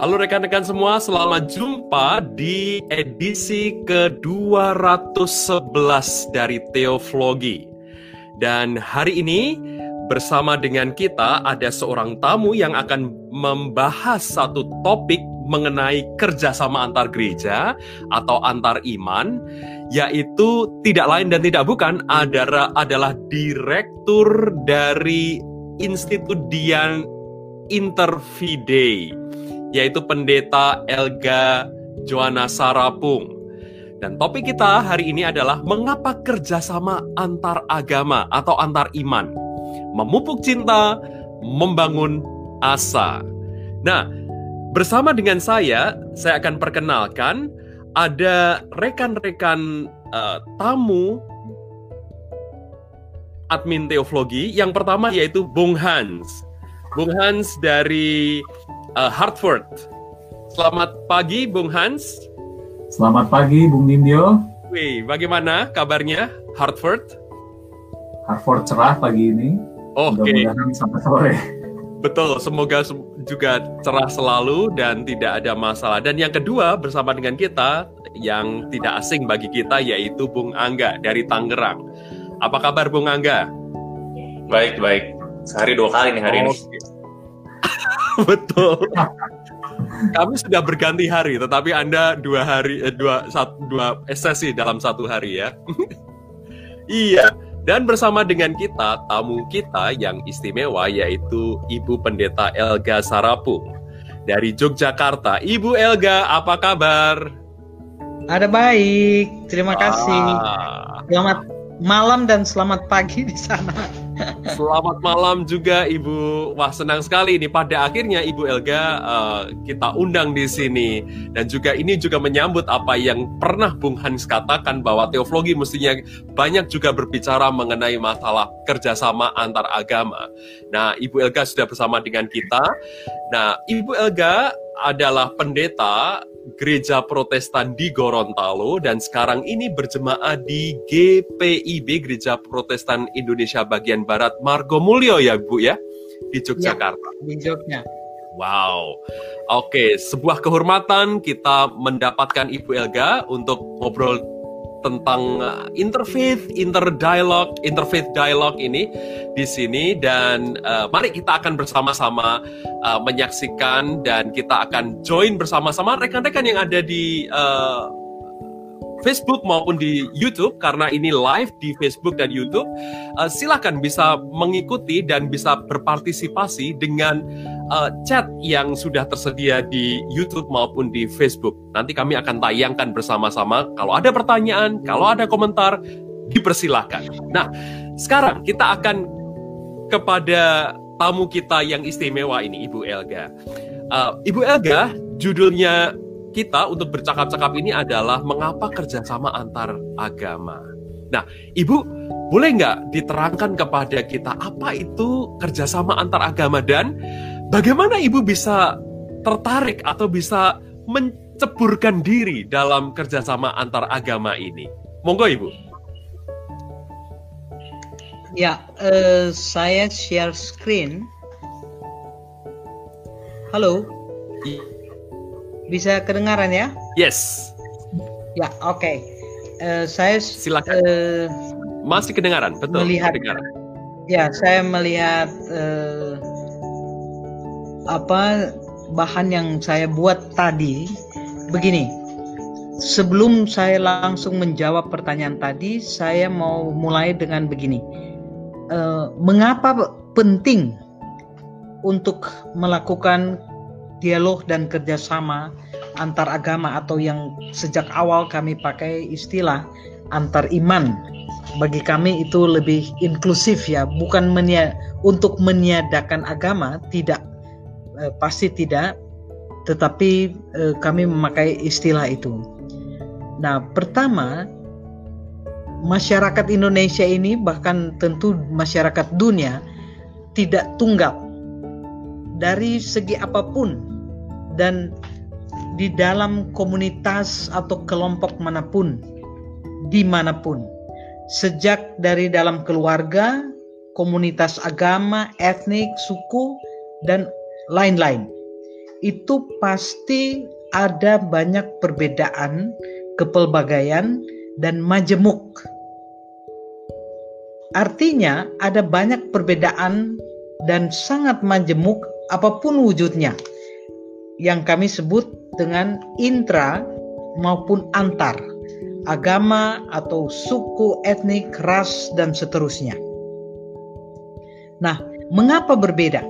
Halo rekan-rekan semua, selamat jumpa di edisi ke-211 dari Teoflogi. Dan hari ini bersama dengan kita ada seorang tamu yang akan membahas satu topik mengenai kerjasama antar gereja atau antar iman, yaitu tidak lain dan tidak bukan adalah, adalah direktur dari Institut Dian Interfidei yaitu pendeta Elga Joana Sarapung. Dan topik kita hari ini adalah mengapa kerjasama antar agama atau antar iman. Memupuk cinta, membangun asa. Nah, bersama dengan saya, saya akan perkenalkan ada rekan-rekan uh, tamu admin teoflogi. Yang pertama yaitu Bung Hans. Bung Hans dari uh, Hartford. Selamat pagi, Bung Hans. Selamat pagi, Bung Nindyo. Wih, bagaimana kabarnya Hartford? Hartford cerah pagi ini. Oke. Okay. Mudah-mudahan sampai sore. Betul, semoga juga cerah selalu dan tidak ada masalah. Dan yang kedua bersama dengan kita yang tidak asing bagi kita yaitu Bung Angga dari Tangerang. Apa kabar Bung Angga? Baik, baik. Sehari dua kali nih hari oh, ini. Betul. Kami sudah berganti hari, tetapi Anda dua hari, eh, dua, satu, dua sesi dalam satu hari ya. iya. Dan bersama dengan kita, tamu kita yang istimewa yaitu Ibu Pendeta Elga Sarapung dari Yogyakarta. Ibu Elga, apa kabar? Ada baik, terima kasih. Ah. Selamat malam dan selamat pagi di sana. Selamat malam juga Ibu. Wah senang sekali ini pada akhirnya Ibu Elga uh, kita undang di sini dan juga ini juga menyambut apa yang pernah Bung Hans katakan bahwa teologi mestinya banyak juga berbicara mengenai masalah kerjasama antar agama. Nah Ibu Elga sudah bersama dengan kita. Nah Ibu Elga adalah pendeta gereja Protestan di Gorontalo dan sekarang ini berjemaah di GPIB Gereja Protestan Indonesia bagian Barat Margomulyo ya Bu ya di Yogyakarta. Ya, di Jogja. Wow. Oke, sebuah kehormatan kita mendapatkan Ibu Elga untuk ngobrol tentang uh, interfaith, interdialog, interfaith dialog ini di sini. Dan uh, mari kita akan bersama-sama uh, menyaksikan dan kita akan join bersama-sama rekan-rekan yang ada di uh, Facebook maupun di YouTube karena ini live di Facebook dan YouTube. Uh, silakan bisa mengikuti dan bisa berpartisipasi dengan uh, chat yang sudah tersedia di YouTube maupun di Facebook. Nanti kami akan tayangkan bersama-sama. Kalau ada pertanyaan, kalau ada komentar, dipersilahkan. Nah, sekarang kita akan kepada tamu kita yang istimewa ini, Ibu Elga. Uh, Ibu Elga, judulnya kita untuk bercakap-cakap ini adalah mengapa kerjasama antar agama. Nah, Ibu, boleh nggak diterangkan kepada kita apa itu kerjasama antar agama dan Bagaimana ibu bisa tertarik atau bisa menceburkan diri dalam kerjasama antar agama ini? Monggo ibu. Ya, uh, saya share screen. Halo. Bisa kedengaran ya? Yes. Ya, oke. Okay. Uh, eh, saya silakan. Uh, Masih kedengaran, betul. Melihat. Kedengaran. Ya, saya melihat uh, apa bahan yang saya buat tadi begini. Sebelum saya langsung menjawab pertanyaan tadi, saya mau mulai dengan begini. Uh, mengapa penting untuk melakukan dialog dan kerjasama antar agama atau yang sejak awal kami pakai istilah antar iman bagi kami itu lebih inklusif ya bukan menia untuk meniadakan agama tidak eh, pasti tidak, tetapi eh, kami memakai istilah itu. Nah, pertama, masyarakat Indonesia ini bahkan tentu masyarakat dunia tidak tunggal dari segi apa pun dan di dalam komunitas atau kelompok mana pun di mana pun sejak dari dalam keluarga komunitas agama etnik suku dan lain-lain. itu pasti ada banyak perbedaan, kepelbagaian, dan majemuk. Artinya ada banyak perbedaan dan sangat majemuk apa pun wujudnya yang kami sebut dengan intra maupun antar agama atau suku, etnik, ras dan seterusnya. Nah, mengapa berbeda?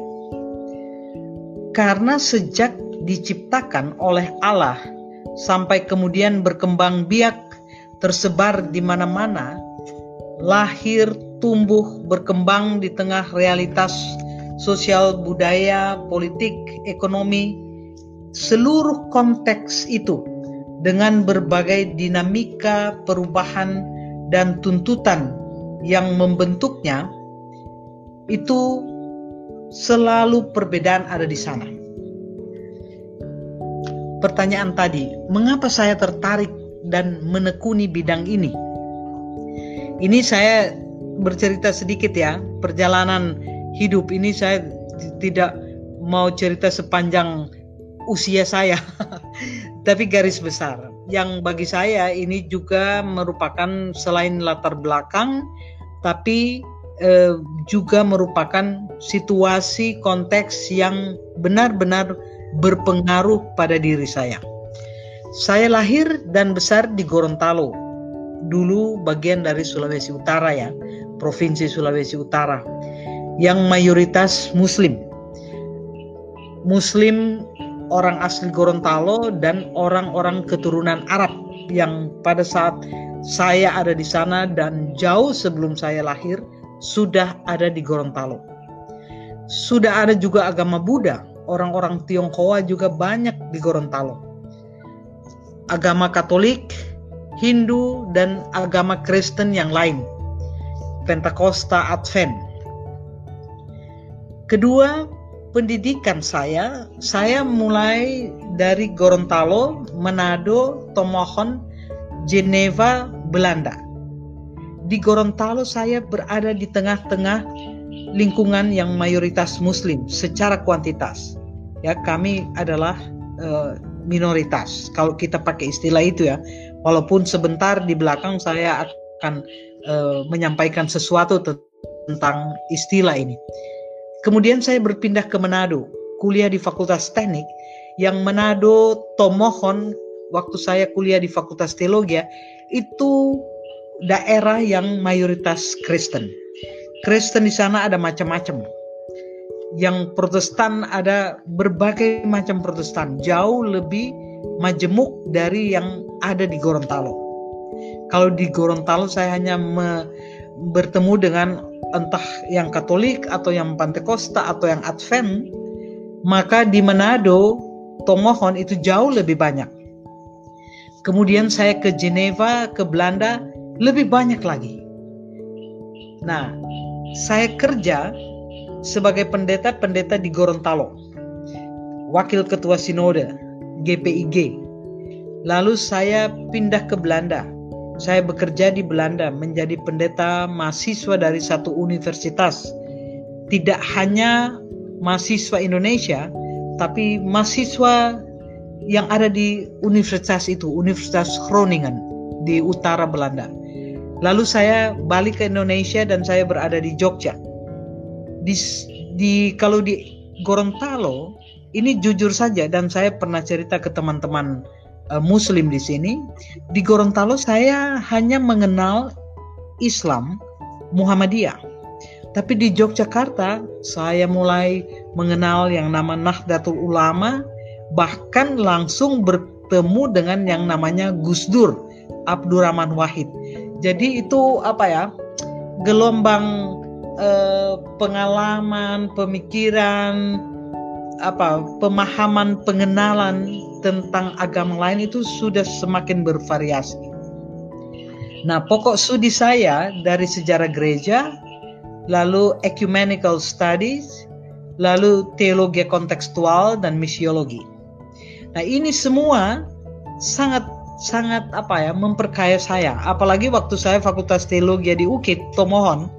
Karena sejak diciptakan oleh Allah sampai kemudian berkembang biak tersebar di mana-mana, lahir, tumbuh, berkembang di tengah realitas sosial, budaya, politik, ekonomi, seluruh konteks itu dengan berbagai dinamika perubahan dan tuntutan yang membentuknya itu selalu perbedaan ada di sana. Pertanyaan tadi, mengapa saya tertarik dan menekuni bidang ini? Ini saya bercerita sedikit ya, perjalanan hidup ini saya tidak mau cerita sepanjang usia saya, tapi garis besar. Yang bagi saya ini juga merupakan selain latar belakang, tapi eh, juga merupakan situasi konteks yang benar-benar berpengaruh pada diri saya. Saya lahir dan besar di Gorontalo, dulu bagian dari Sulawesi Utara ya, provinsi Sulawesi Utara, yang mayoritas Muslim. Muslim orang asli Gorontalo dan orang-orang keturunan Arab yang pada saat saya ada di sana dan jauh sebelum saya lahir sudah ada di Gorontalo. Sudah ada juga agama Buddha, orang-orang Tionghoa juga banyak di Gorontalo. Agama Katolik, Hindu, dan agama Kristen yang lain. Pentakosta Advent. Kedua, pendidikan saya, saya mulai dari Gorontalo, Manado, Tomohon, Geneva, Belanda di Gorontalo saya berada di tengah-tengah lingkungan yang mayoritas muslim secara kuantitas. Ya, kami adalah uh, minoritas kalau kita pakai istilah itu ya. Walaupun sebentar di belakang saya akan uh, menyampaikan sesuatu tentang istilah ini. Kemudian saya berpindah ke Manado, kuliah di Fakultas Teknik yang Manado Tomohon waktu saya kuliah di Fakultas Teologi itu daerah yang mayoritas Kristen. Kristen di sana ada macam-macam. Yang Protestan ada berbagai macam Protestan, jauh lebih majemuk dari yang ada di Gorontalo. Kalau di Gorontalo saya hanya bertemu dengan entah yang Katolik atau yang Pantekosta atau yang Advent, maka di Manado, Tomohon itu jauh lebih banyak. Kemudian saya ke Geneva, ke Belanda, lebih banyak lagi. Nah, saya kerja sebagai pendeta-pendeta di Gorontalo, wakil ketua sinode GPIG. Lalu saya pindah ke Belanda. Saya bekerja di Belanda menjadi pendeta mahasiswa dari satu universitas. Tidak hanya mahasiswa Indonesia, tapi mahasiswa yang ada di universitas itu, Universitas Groningen di utara Belanda. Lalu saya balik ke Indonesia dan saya berada di Jogja. Di, di kalau di Gorontalo ini jujur saja dan saya pernah cerita ke teman-teman uh, Muslim di sini. Di Gorontalo saya hanya mengenal Islam Muhammadiyah. Tapi di Yogyakarta saya mulai mengenal yang nama Nahdlatul Ulama bahkan langsung bertemu dengan yang namanya Gus Dur Abdurrahman Wahid jadi itu apa ya? Gelombang eh, pengalaman, pemikiran, apa pemahaman, pengenalan tentang agama lain itu sudah semakin bervariasi. Nah, pokok studi saya dari sejarah gereja, lalu ecumenical studies, lalu teologi kontekstual dan misiologi. Nah, ini semua sangat sangat apa ya memperkaya saya apalagi waktu saya fakultas teologi di UKIT Tomohon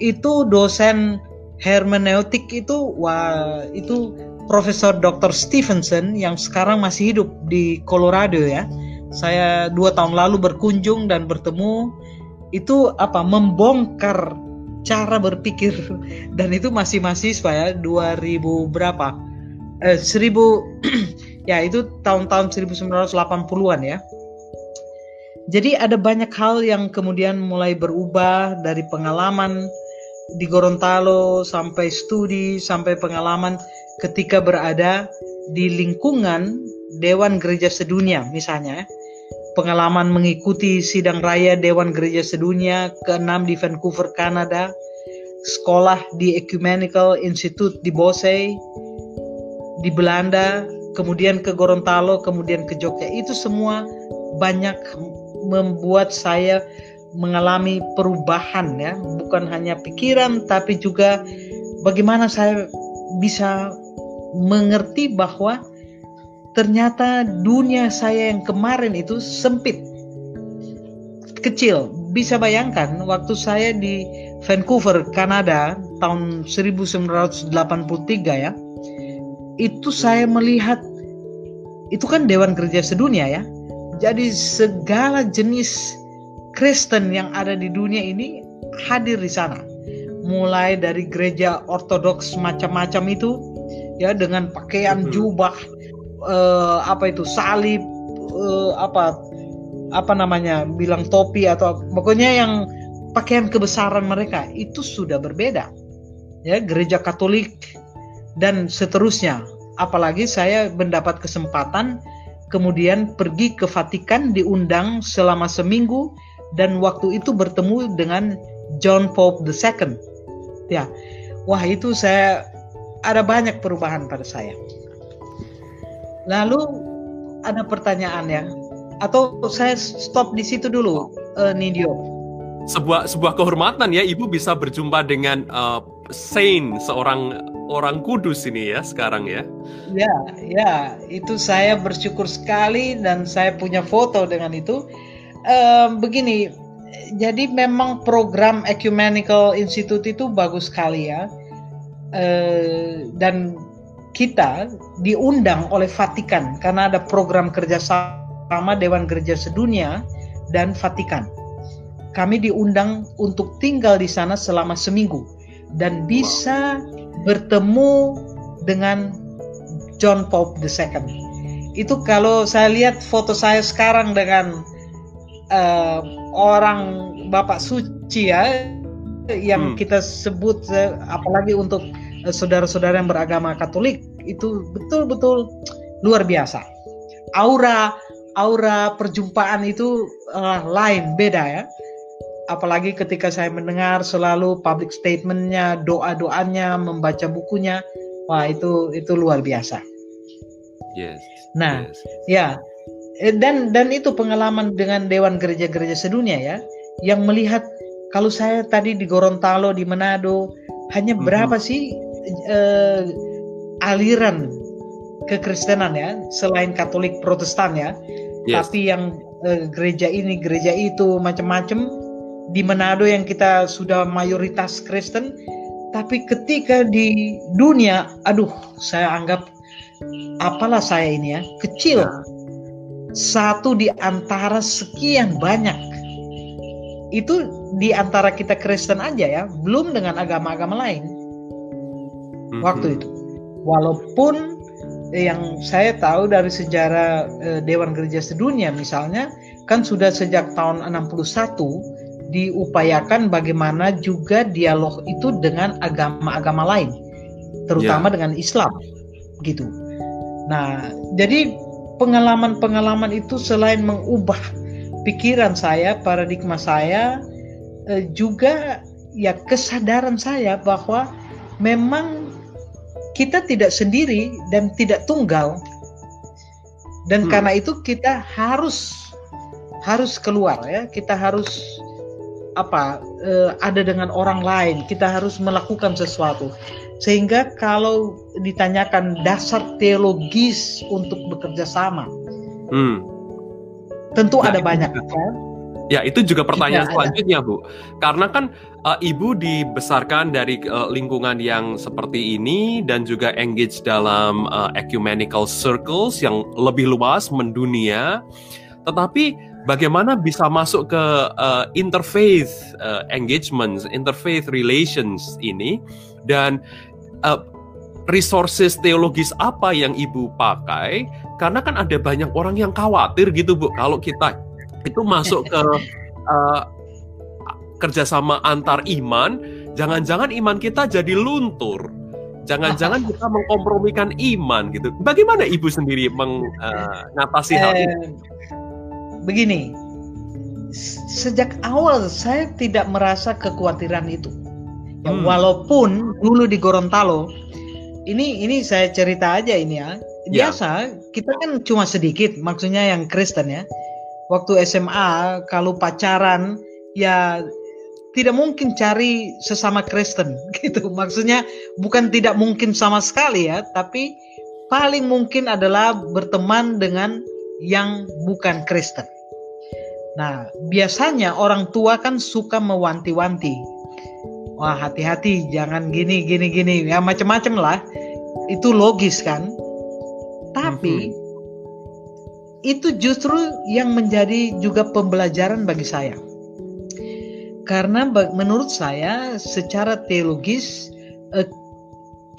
itu dosen hermeneutik itu wah itu Profesor Dr. Stevenson yang sekarang masih hidup di Colorado ya. Saya dua tahun lalu berkunjung dan bertemu itu apa membongkar cara berpikir dan itu masih mahasiswa ya 2000 berapa eh 1000 ya itu tahun-tahun 1980-an ya. Jadi ada banyak hal yang kemudian mulai berubah dari pengalaman di Gorontalo sampai studi sampai pengalaman ketika berada di lingkungan Dewan Gereja Sedunia misalnya pengalaman mengikuti sidang raya Dewan Gereja Sedunia ke-6 di Vancouver, Kanada, sekolah di Ecumenical Institute di Bosey, di Belanda, kemudian ke Gorontalo, kemudian ke Jogja. Itu semua banyak membuat saya mengalami perubahan ya, bukan hanya pikiran tapi juga bagaimana saya bisa mengerti bahwa ternyata dunia saya yang kemarin itu sempit kecil. Bisa bayangkan waktu saya di Vancouver Kanada tahun 1983 ya itu saya melihat itu kan Dewan Gereja Sedunia ya. Jadi segala jenis Kristen yang ada di dunia ini hadir di sana. Mulai dari gereja ortodoks macam-macam itu ya dengan pakaian jubah uh, apa itu salib uh, apa apa namanya bilang topi atau pokoknya yang pakaian kebesaran mereka itu sudah berbeda. Ya gereja Katolik dan seterusnya. Apalagi saya mendapat kesempatan kemudian pergi ke Vatikan diundang selama seminggu dan waktu itu bertemu dengan John Pope II ya wah itu saya ada banyak perubahan pada saya. Lalu ada pertanyaan ya. Atau saya stop di situ dulu uh, Nindyo sebuah sebuah kehormatan ya ibu bisa berjumpa dengan uh, saint seorang orang kudus ini ya sekarang ya. Ya ya itu saya bersyukur sekali dan saya punya foto dengan itu uh, begini jadi memang program Ecumenical Institute itu bagus sekali ya. Uh, dan kita diundang oleh Vatikan karena ada program kerjasama Dewan Gereja Sedunia dan Vatikan. Kami diundang untuk tinggal di sana selama seminggu dan bisa bertemu dengan John Pope II. Itu kalau saya lihat foto saya sekarang dengan uh, orang Bapak Suci ya yang hmm. kita sebut apalagi untuk uh, saudara-saudara yang beragama Katolik itu betul-betul luar biasa. Aura aura perjumpaan itu uh, lain beda ya. Apalagi ketika saya mendengar selalu public statementnya, doa-doanya, membaca bukunya, wah itu itu luar biasa. Yes. Nah, yes. ya Eh, dan dan itu pengalaman dengan Dewan Gereja-Gereja sedunia ya yang melihat kalau saya tadi di Gorontalo di Manado hanya mm-hmm. berapa sih uh, aliran kekristenan ya selain Katolik Protestan ya yes. tapi yang uh, gereja ini gereja itu macam-macam di Manado yang kita sudah mayoritas Kristen tapi ketika di dunia aduh saya anggap apalah saya ini ya kecil nah satu di antara sekian banyak. Itu di antara kita Kristen aja ya, belum dengan agama-agama lain. Waktu itu. Walaupun yang saya tahu dari sejarah eh, Dewan Gereja Sedunia misalnya kan sudah sejak tahun 61 diupayakan bagaimana juga dialog itu dengan agama-agama lain terutama yeah. dengan Islam gitu. Nah, jadi pengalaman-pengalaman itu selain mengubah pikiran saya, paradigma saya, eh, juga ya kesadaran saya bahwa memang kita tidak sendiri dan tidak tunggal. Dan hmm. karena itu kita harus harus keluar ya, kita harus apa uh, ada dengan orang lain, kita harus melakukan sesuatu. Sehingga kalau ditanyakan dasar teologis untuk bekerja sama, hmm. tentu nah, ada banyak kan. Ya, itu juga pertanyaan Tidak ada. selanjutnya, Bu. Karena kan uh, Ibu dibesarkan dari uh, lingkungan yang seperti ini dan juga engage dalam uh, ecumenical circles yang lebih luas mendunia. Tetapi bagaimana bisa masuk ke uh, interfaith uh, engagements, interfaith relations ini dan uh, resources teologis apa yang Ibu pakai? Karena kan ada banyak orang yang khawatir gitu, Bu, kalau kita itu masuk ke uh, kerjasama antar iman, jangan-jangan iman kita jadi luntur, jangan-jangan kita mengkompromikan iman gitu. Bagaimana ibu sendiri mengatasi hal ini? Begini, sejak awal saya tidak merasa kekhawatiran itu. Ya, Hmm. Walaupun dulu di Gorontalo, ini ini saya cerita aja ini ya. Ya. Biasa kita kan cuma sedikit, maksudnya yang Kristen ya. Waktu SMA kalau pacaran ya tidak mungkin cari sesama Kristen gitu. Maksudnya bukan tidak mungkin sama sekali ya, tapi paling mungkin adalah berteman dengan yang bukan Kristen. Nah, biasanya orang tua kan suka mewanti-wanti. Wah, hati-hati, jangan gini, gini, gini, ya macam-macam lah. Itu logis kan? Tapi itu justru yang menjadi juga pembelajaran bagi saya. Karena menurut saya secara teologis eh,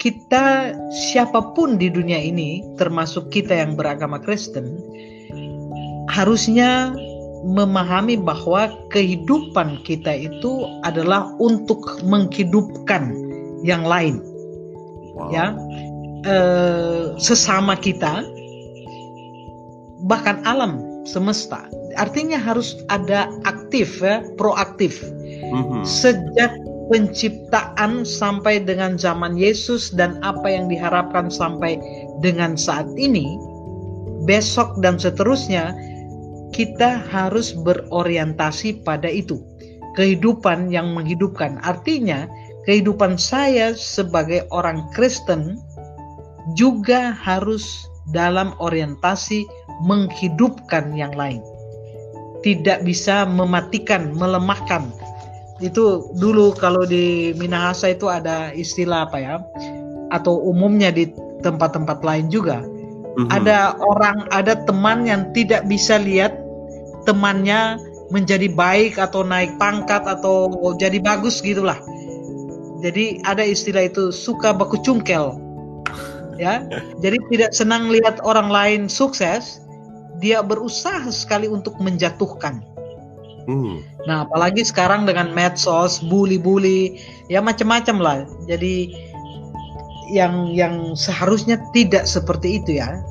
kita siapa pun di dunia ini termasuk kita yang beragama Kristen harusnya memahami bahwa kehidupan kita itu adalah untuk menghidupkan yang lain Wow. ya eh, sesama kita bahkan alam semesta artinya harus ada aktif ya proaktif Mhm. sejak penciptaan sampai dengan zaman Yesus dan apa yang diharapkan sampai dengan saat ini, besok dan seterusnya, kita harus berorientasi pada itu. Kehidupan yang menghidupkan, artinya kehidupan saya sebagai orang Kristen juga harus dalam orientasi menghidupkan yang lain. Tidak bisa mematikan, melemahkan itu dulu kalau di Minahasa itu ada istilah apa ya atau umumnya di tempat-tempat lain juga Mhm. ada orang ada teman yang tidak bisa lihat temannya menjadi baik atau naik pangkat atau jadi bagus gitulah jadi ada istilah itu suka baku cungkel ya jadi tidak senang lihat orang lain sukses dia berusaha sekali untuk menjatuhkan Hmm. Nah, apalagi sekarang dengan medsos, bully-bully, ya macam-macam lah. Jadi yang yang seharusnya tidak seperti itu ya.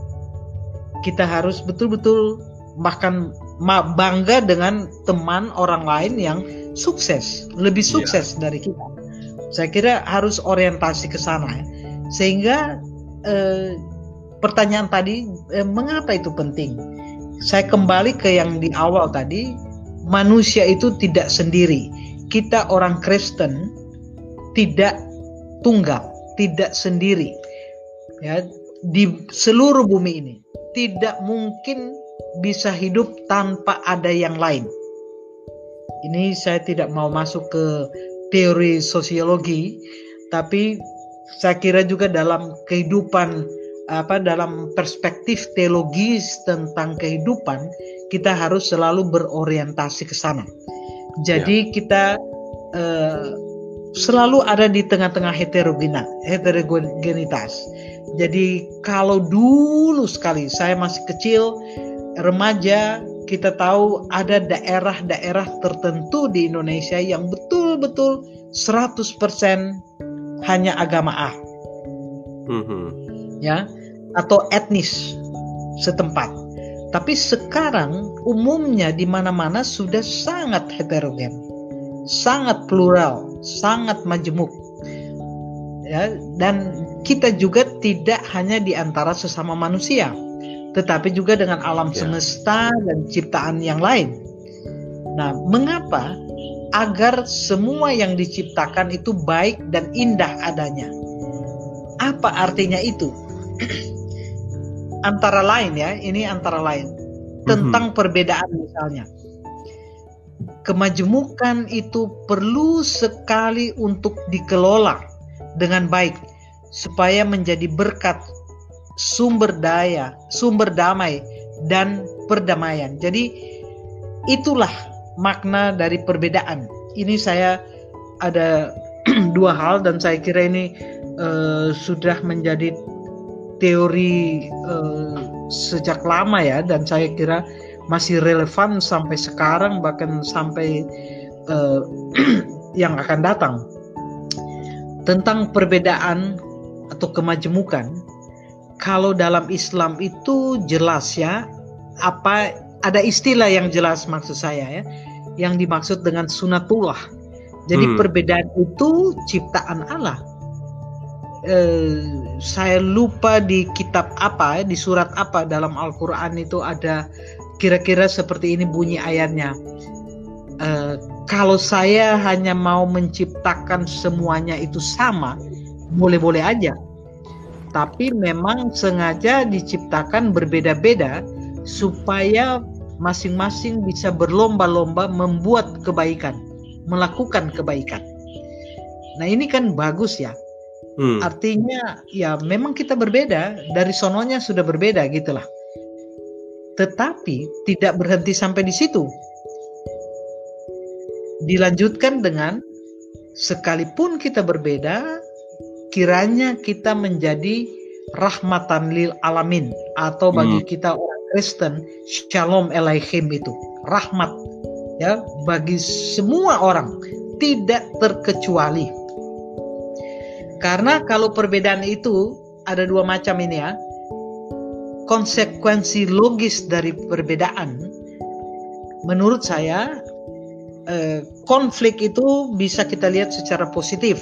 Kita harus betul-betul bahkan bangga dengan teman orang lain yang sukses, lebih Iya. sukses dari kita. Saya kira harus orientasi ke sana. ya. Sehingga eh, pertanyaan tadi eh, mengapa itu penting? Saya kembali ke yang di awal tadi, manusia itu tidak sendiri. Kita orang Kristen tidak tunggal, tidak sendiri. Ya, di seluruh bumi ini tidak mungkin bisa hidup tanpa ada yang lain. Ini saya tidak mau masuk ke teori sosiologi, tapi saya kira juga dalam kehidupan apa dalam perspektif teologis tentang kehidupan kita harus selalu berorientasi ke sana. Jadi kita eh, selalu ada di tengah-tengah heterogena, heterogenitas. Jadi kalau dulu sekali saya masih kecil, remaja, kita tahu ada daerah-daerah tertentu di Indonesia yang betul-betul 100% hanya agama A Mhm. ya atau etnis setempat. Tapi sekarang umumnya di mana-mana sudah sangat heterogen, sangat plural, sangat majemuk. Ya, dan kita juga tidak hanya di antara sesama manusia, tetapi juga dengan alam Ya. semesta dan ciptaan yang lain. Nah, mengapa? Agar semua yang diciptakan itu baik dan indah adanya. Apa artinya itu? antara lain ya, ini antara lain tentang perbedaan misalnya. Kemajemukan itu perlu sekali untuk dikelola dengan baik supaya menjadi berkat sumber daya, sumber damai dan perdamaian. Jadi itulah makna dari perbedaan. Ini saya ada dua hal dan saya kira ini uh, sudah menjadi teori uh, sejak lama ya dan saya kira masih relevan sampai sekarang bahkan sampai uh, yang akan datang. Tentang perbedaan atau kemajemukan kalau dalam Islam itu jelas ya apa ada istilah yang jelas maksud saya ya yang dimaksud dengan sunatullah. Jadi hmm. perbedaan itu ciptaan Allah. Eh, saya lupa di kitab apa di surat apa dalam Al-Qur'an itu ada kira-kira seperti ini bunyi ayatnya. Uh, kalau saya hanya mau menciptakan semuanya itu sama, boleh-boleh aja. Tapi memang sengaja diciptakan berbeda-beda supaya masing-masing bisa berlomba-lomba membuat kebaikan, melakukan kebaikan. Nah ini kan bagus ya. Hmm. Artinya ya memang kita berbeda dari sononya sudah berbeda gitulah. Tetapi tidak berhenti sampai di situ. Dilanjutkan dengan sekalipun kita berbeda, kiranya kita menjadi rahmatan lil alamin atau bagi hmm. kita orang Kristen shalom elaihim itu rahmat ya bagi semua orang tidak terkecuali karena kalau perbedaan itu ada dua macam ini ya konsekuensi logis dari perbedaan, menurut saya eh, konflik itu bisa kita lihat secara positif,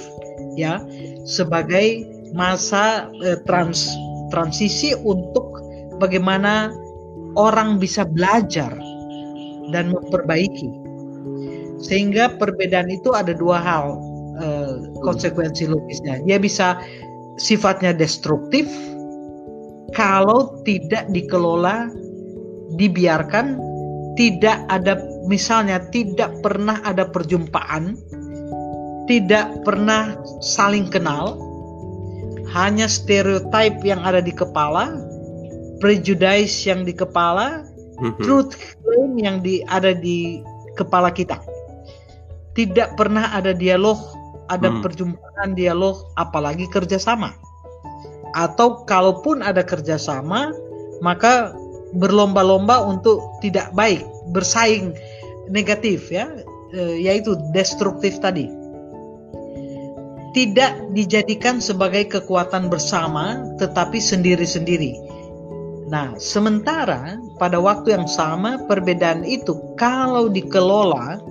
ya, sebagai masa eh, trans transisi untuk bagaimana orang bisa belajar dan memperbaiki. Sehingga perbedaan itu ada dua hal eh, konsekuensi logisnya. Dia bisa sifatnya destruktif kalau tidak dikelola, dibiarkan, tidak ada misalnya tidak pernah ada perjumpaan, tidak pernah saling kenal, hanya stereotip yang ada di kepala, prejudice yang di kepala, mm-hmm. truth claim yang di, ada di kepala kita. Tidak pernah ada dialog, ada hmm. perjumpaan dialog, apalagi kerjasama atau kalaupun ada kerjasama maka berlomba-lomba untuk tidak baik bersaing negatif ya e, yaitu destruktif tadi. Tidak dijadikan sebagai kekuatan bersama tetapi sendiri-sendiri. Nah sementara pada waktu yang sama perbedaan itu kalau dikelola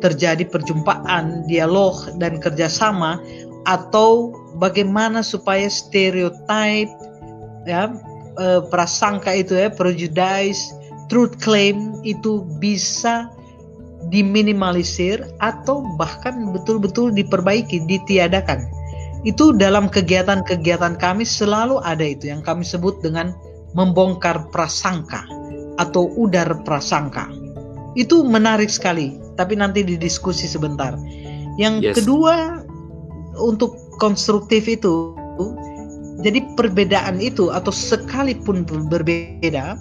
terjadi perjumpaan dialog dan kerjasama atau bagaimana supaya stereotype ya eh, prasangka itu ya prejudice truth claim itu bisa diminimalisir atau bahkan betul-betul diperbaiki ditiadakan. Itu dalam kegiatan-kegiatan kami selalu ada itu yang kami sebut dengan membongkar prasangka atau udar prasangka. Itu menarik sekali tapi nanti didiskusi sebentar. Yang yes. kedua untuk konstruktif itu jadi perbedaan itu atau sekalipun berbeda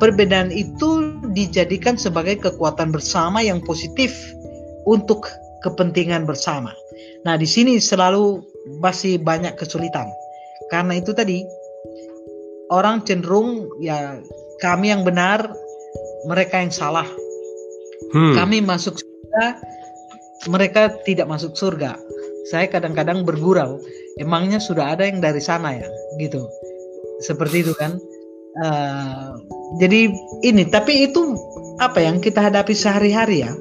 perbedaan itu dijadikan sebagai kekuatan bersama yang positif untuk kepentingan bersama. Nah, di sini selalu masih banyak kesulitan. Karena itu tadi orang cenderung ya kami yang benar, mereka yang salah. Hmm. Kami masuk surga, mereka tidak masuk surga saya kadang-kadang bergurau. Emangnya sudah ada yang dari sana ya? Gitu. Seperti itu kan. Uh, jadi ini tapi itu apa yang kita hadapi sehari-hari ya?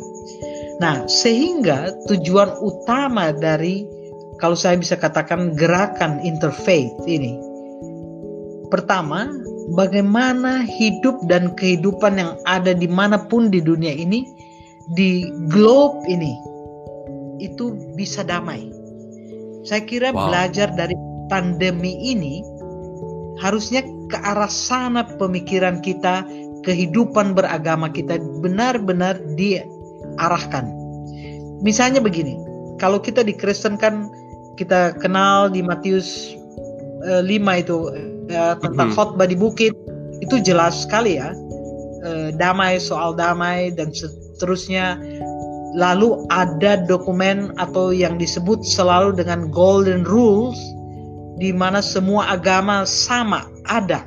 Nah sehingga tujuan utama dari kalau saya bisa katakan gerakan interfaith ini pertama bagaimana hidup dan kehidupan yang ada di mana pun di dunia ini di globe ini itu bisa damai saya kira wow. belajar dari pandemi ini harusnya ke arah sana pemikiran kita, kehidupan beragama kita benar-benar arahkan. Misalnya begini, kalau kita di Kristen kan kita kenal di Matius eh, 5 itu ya, tentang Mhm. khotbah di bukit itu jelas sekali ya Eh, damai soal damai dan seterusnya lalu ada dokumen atau yang disebut selalu dengan golden rules di mana semua agama sama ada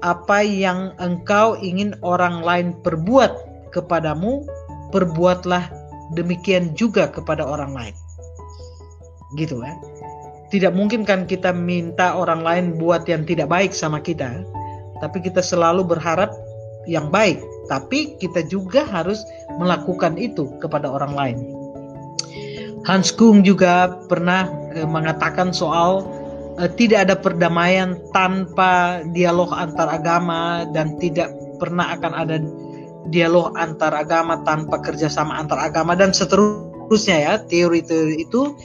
apa yang engkau ingin orang lain perbuat kepadamu perbuatlah demikian juga kepada orang lain. Gitu kan tidak mungkin kan kita minta orang lain buat yang tidak baik sama kita tapi kita selalu berharap yang baik. Tapi kita juga harus melakukan itu kepada orang lain. Hans Kung juga pernah eh, mengatakan soal eh, tidak ada perdamaian tanpa dialog antar agama dan tidak pernah akan ada dialog antar agama tanpa kerjasama antar agama dan seterusnya ya. Teori teori itu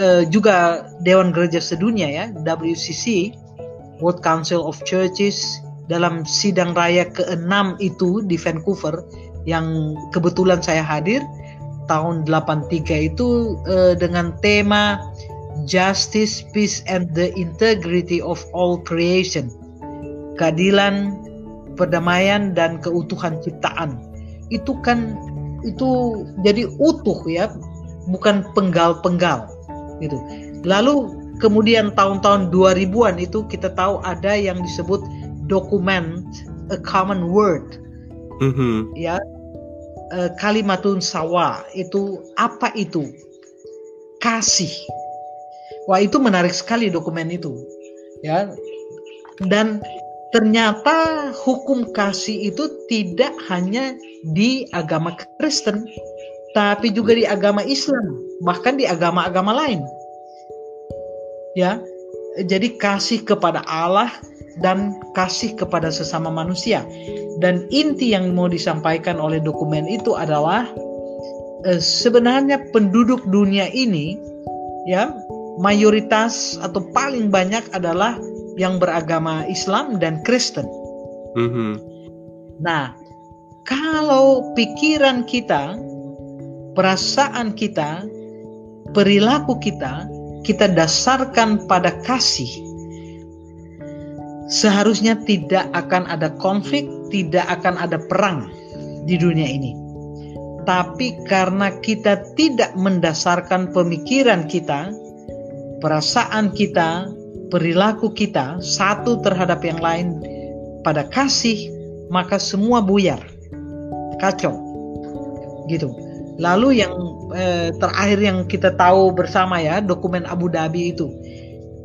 eh, juga Dewan Gereja Sedunia ya WCC World Council of Churches dalam sidang raya ke-6 itu di Vancouver yang kebetulan saya hadir tahun 83 itu eh, dengan tema Justice, Peace and the Integrity of All Creation. Keadilan, perdamaian dan keutuhan ciptaan. Itu kan itu jadi utuh ya, bukan penggal-penggal gitu. Lalu kemudian tahun-tahun 2000-an itu kita tahu ada yang disebut dokumen a common word. Mhm. ya eh, kalimatun sawa itu apa itu? Kasih. Wah itu menarik sekali dokumen itu. Ya dan ternyata hukum kasih itu tidak hanya di agama Kristen tapi juga di agama Islam bahkan di agama-agama lain. Ya jadi kasih kepada Allah dan kasih kepada sesama manusia dan inti yang mau disampaikan oleh dokumen itu adalah eh, sebenarnya penduduk dunia ini ya mayoritas atau paling banyak adalah yang beragama Islam dan Kristen. Mhm. Nah, kalau pikiran kita, perasaan kita, perilaku kita kita dasarkan pada kasih seharusnya tidak akan ada konflik, tidak akan ada perang di dunia ini. Tapi karena kita tidak mendasarkan pemikiran kita, perasaan kita, perilaku kita satu terhadap yang lain pada kasih, maka semua buyar, kacau, gitu. Lalu yang eh, terakhir yang kita tahu bersama ya dokumen Abu Dhabi itu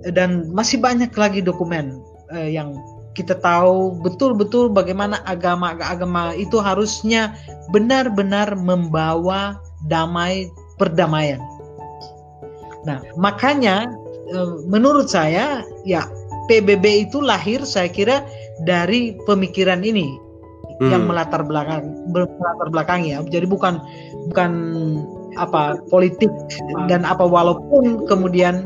dan masih banyak lagi dokumen eh, yang kita tahu betul-betul bagaimana agama-agama itu harusnya benar-benar membawa damai perdamaian. Nah, makanya eh, menurut saya ya PBB itu lahir saya kira dari pemikiran ini yang Hmm. melatar belakang melatar belakang ya. Jadi bukan bukan apa politik dan apa walaupun kemudian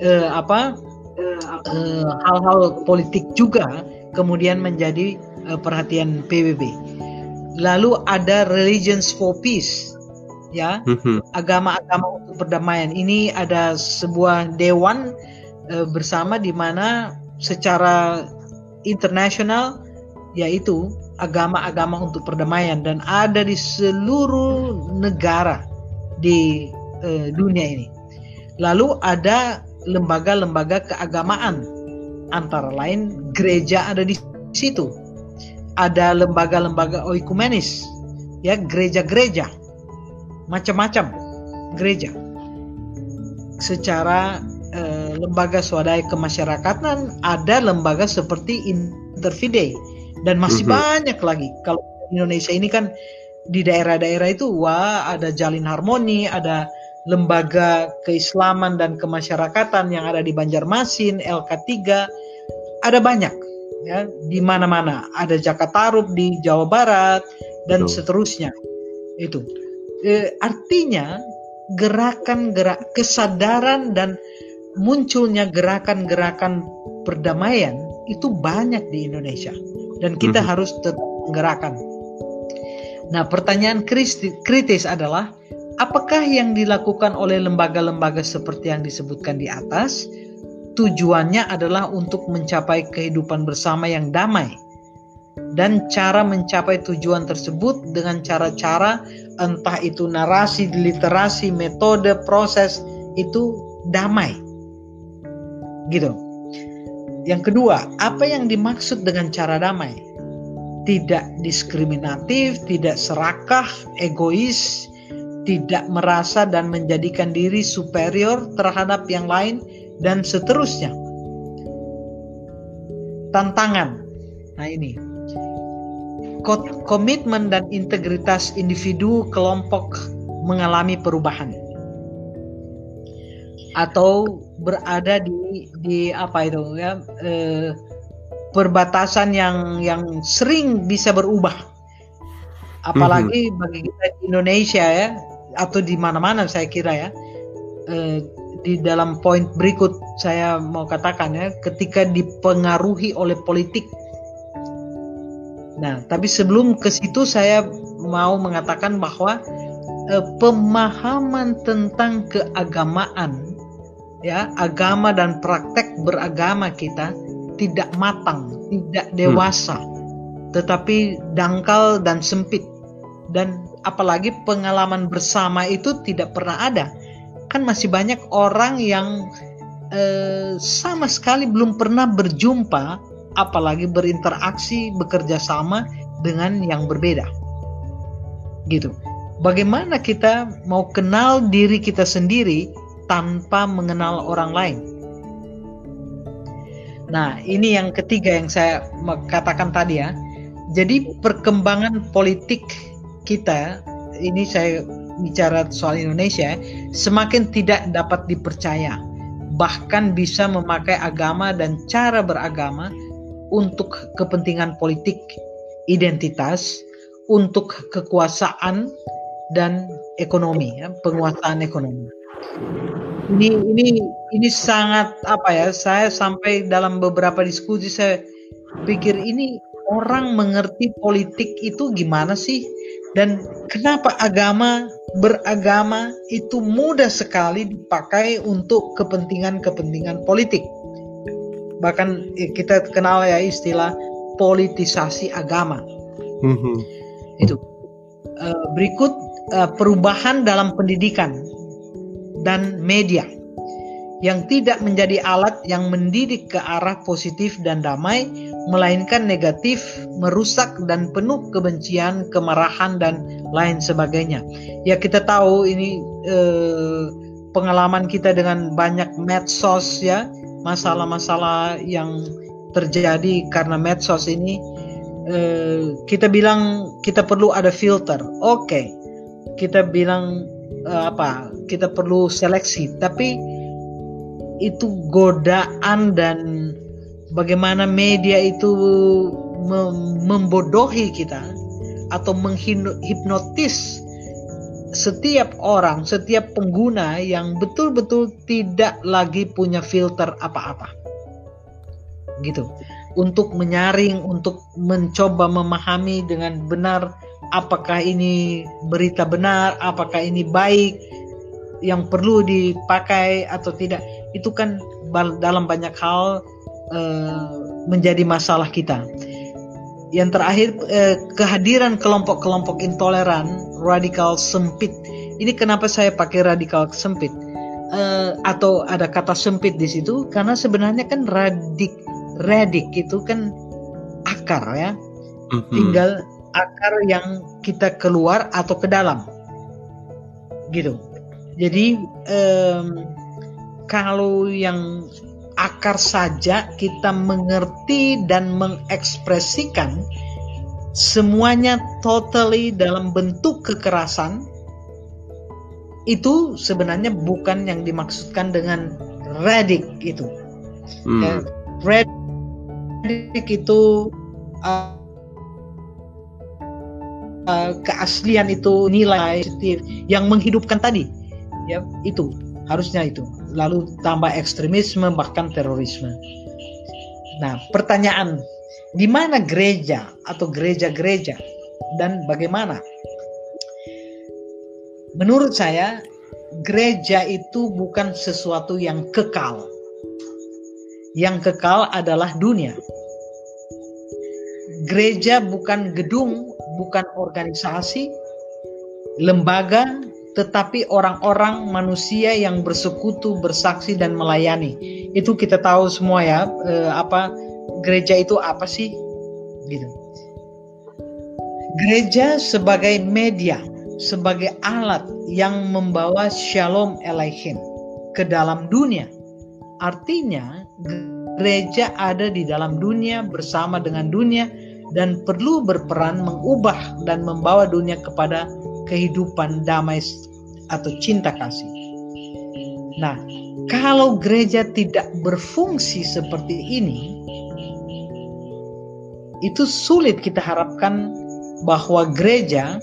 eh, apa eh, hal-hal politik juga kemudian menjadi eh, perhatian PBB. Lalu ada Religions for Peace ya Mhm. agama-agama untuk perdamaian ini ada sebuah dewan eh, bersama di mana secara internasional yaitu agama-agama untuk perdamaian dan ada di seluruh negara di eh, dunia ini. Lalu ada lembaga-lembaga keagamaan. Antara lain gereja ada di situ. Ada lembaga-lembaga oikumenis ya gereja-gereja. Macam-macam gereja. Secara eh, lembaga swadaya kemasyarakatan ada lembaga seperti Interfide. Dan masih Mhm. banyak lagi. Kalau Indonesia ini kan di daerah-daerah itu wah ada Jalin Harmoni ada lembaga keislaman dan kemasyarakatan yang ada di Banjarmasin LK3 ada banyak ya di mana-mana ada Jakartarup di Jawa Barat dan Betul. seterusnya itu Eh, artinya gerakan-gerak kesadaran dan munculnya gerakan-gerakan perdamaian itu banyak di Indonesia dan kita Mhm. harus tetap menggerakkan. Nah, pertanyaan kritis adalah apakah yang dilakukan oleh lembaga-lembaga seperti yang disebutkan di atas tujuannya adalah untuk mencapai kehidupan bersama yang damai dan cara mencapai tujuan tersebut dengan cara-cara entah itu narasi, literasi, metode, proses itu damai. Gitu. Yang kedua, apa yang dimaksud dengan cara damai? Tidak diskriminatif, tidak serakah, egois, tidak merasa dan menjadikan diri superior terhadap yang lain dan seterusnya. Tantangan. Nah, ini komitmen dan integritas individu kelompok mengalami perubahan atau berada di di apa itu ya eh, perbatasan yang yang sering bisa berubah apalagi mm-hmm. bagi kita di Indonesia ya atau di mana-mana saya kira ya eh, di dalam poin berikut saya mau katakan ya ketika dipengaruhi oleh politik Nah, tapi sebelum ke situ saya mau mengatakan bahwa eh, pemahaman tentang keagamaan ya, agama dan praktek beragama kita tidak matang, tidak dewasa, hmm. tetapi dangkal dan sempit. Dan apalagi pengalaman bersama itu tidak pernah ada. Kan masih banyak orang yang eh, sama sekali belum pernah berjumpa apalagi berinteraksi bekerja sama dengan yang berbeda. Gitu. Bagaimana kita mau kenal diri kita sendiri tanpa mengenal orang lain? Nah ini yang ketiga yang saya katakan tadi ya. Jadi perkembangan politik kita ini saya bicara soal Indonesia semakin tidak dapat dipercaya bahkan bisa memakai agama dan cara beragama untuk kepentingan politik identitas, untuk kekuasaan dan ekonomi, ya, penguasaan ekonomi. Ini ini ini sangat apa ya? Saya sampai dalam beberapa diskusi saya pikir ini orang mengerti politik itu gimana sih? Dan kenapa agama beragama itu mudah sekali dipakai untuk kepentingan-kepentingan politik? bahkan kita kenal ya istilah politisasi agama. Mm-hmm. Itu uh, berikut uh, perubahan dalam pendidikan dan media yang tidak menjadi alat yang mendidik ke arah positif dan damai, melainkan negatif, merusak dan penuh kebencian, kemarahan dan lain sebagainya. Ya kita tahu ini eh, pengalaman kita dengan banyak medsos ya masalah-masalah yang terjadi karena medsos ini eh, kita bilang kita perlu ada filter oke okay. kita bilang eh, apa kita perlu seleksi tapi itu godaan dan bagaimana media itu mem membodohi kita atau menghipnotis setiap orang, setiap pengguna yang betul-betul tidak lagi punya filter apa-apa. Gitu. Untuk menyaring, untuk mencoba memahami dengan benar apakah ini berita benar, apakah ini baik yang perlu dipakai atau tidak. Itu kan dalam banyak hal uh, menjadi masalah kita. Yang terakhir eh, kehadiran kelompok-kelompok intoleran radikal sempit. Ini kenapa saya pakai radikal sempit? Eh, atau ada kata sempit di situ? Karena sebenarnya kan radik radik itu kan akar ya. Mm-hmm. tinggal akar yang kita keluar atau ke dalam. Gitu. Jadi eh, kalau yang akar saja kita mengerti dan mengekspresikan semuanya totally dalam bentuk kekerasan itu sebenarnya bukan yang dimaksudkan dengan redik itu. Hmm. Ya, redik itu uh, uh, keaslian itu nilai yang menghidupkan tadi ya itu harusnya itu lalu tambah ekstremisme bahkan terorisme nah pertanyaan di mana gereja atau gereja-gereja dan bagaimana menurut saya gereja itu bukan sesuatu yang kekal. Yang kekal adalah dunia. Gereja bukan gedung, bukan organisasi, lembaga, tetapi orang-orang manusia yang bersekutu, bersaksi dan melayani. Itu kita tahu semua ya, eh, apa gereja itu apa sih? Gitu. Gereja sebagai media, sebagai alat yang membawa shalom Elohim ke dalam dunia. Artinya, gereja ada di dalam dunia bersama dengan dunia dan perlu berperan mengubah dan membawa dunia kepada kehidupan damai atau cinta kasih. Nah, kalau gereja tidak berfungsi seperti ini, itu sulit kita harapkan bahwa gereja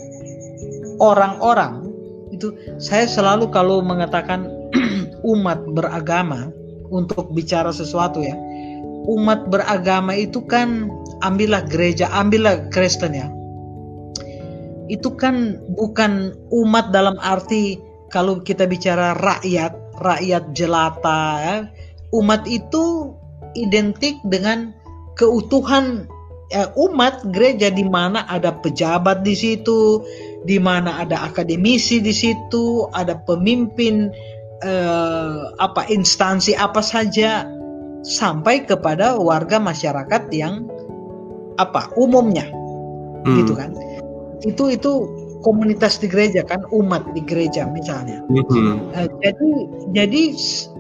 orang-orang itu saya selalu kalau mengatakan umat beragama untuk bicara sesuatu ya umat beragama itu kan ambillah gereja ambillah Kristen ya itu kan bukan umat dalam arti kalau kita bicara rakyat rakyat jelata ya. umat itu identik dengan keutuhan ya, umat gereja di mana ada pejabat di situ di mana ada akademisi di situ, ada pemimpin eh, apa instansi apa saja sampai kepada warga masyarakat yang apa umumnya hmm. gitu kan itu itu komunitas di gereja kan umat di gereja misalnya hmm. eh, jadi jadi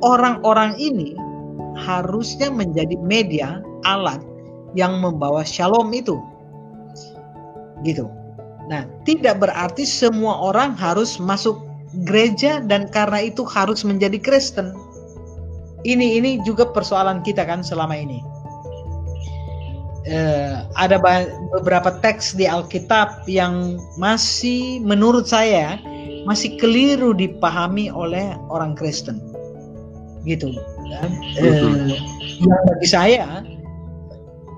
orang-orang ini harusnya menjadi media alat yang membawa shalom itu gitu Nah, tidak berarti semua orang harus masuk gereja dan karena itu harus menjadi Kristen. Ini ini juga persoalan kita kan selama ini. Uh, ada beberapa teks di Alkitab yang masih menurut saya masih keliru dipahami oleh orang Kristen, gitu. Dan, uh, yang bagi saya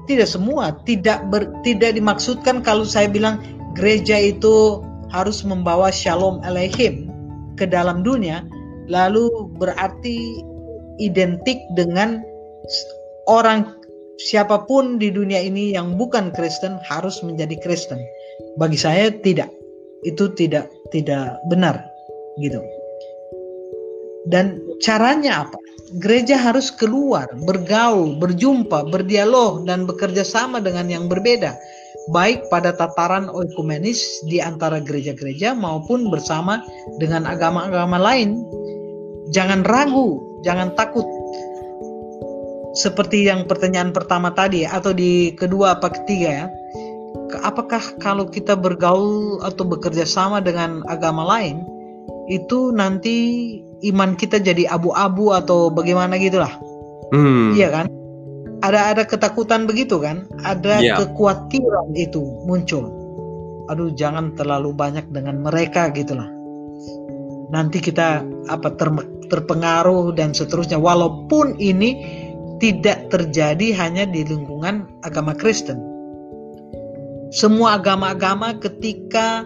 tidak semua tidak ber, tidak dimaksudkan kalau saya bilang gereja itu harus membawa shalom Elohim ke dalam dunia, lalu berarti identik dengan orang siapa pun di dunia ini yang bukan Kristen harus menjadi Kristen. Bagi saya tidak. Itu tidak tidak benar gitu. Dan caranya apa? Gereja harus keluar, bergaul, berjumpa, berdialog dan bekerja sama dengan yang berbeda baik pada tataran oikumenis di antara gereja-gereja maupun bersama dengan agama-agama lain. Jangan ragu, jangan takut. Seperti yang pertanyaan pertama tadi atau di kedua apa ketiga ya. Apakah kalau kita bergaul atau bekerja sama dengan agama lain itu nanti iman kita jadi abu-abu atau bagaimana gitulah? Hmm. Iya kan? ada ada ketakutan begitu kan ada yeah. kekhawatiran itu muncul aduh jangan terlalu banyak dengan mereka gitulah nanti kita apa ter, terpengaruh dan seterusnya walaupun ini tidak terjadi hanya di lingkungan agama Kristen semua agama-agama ketika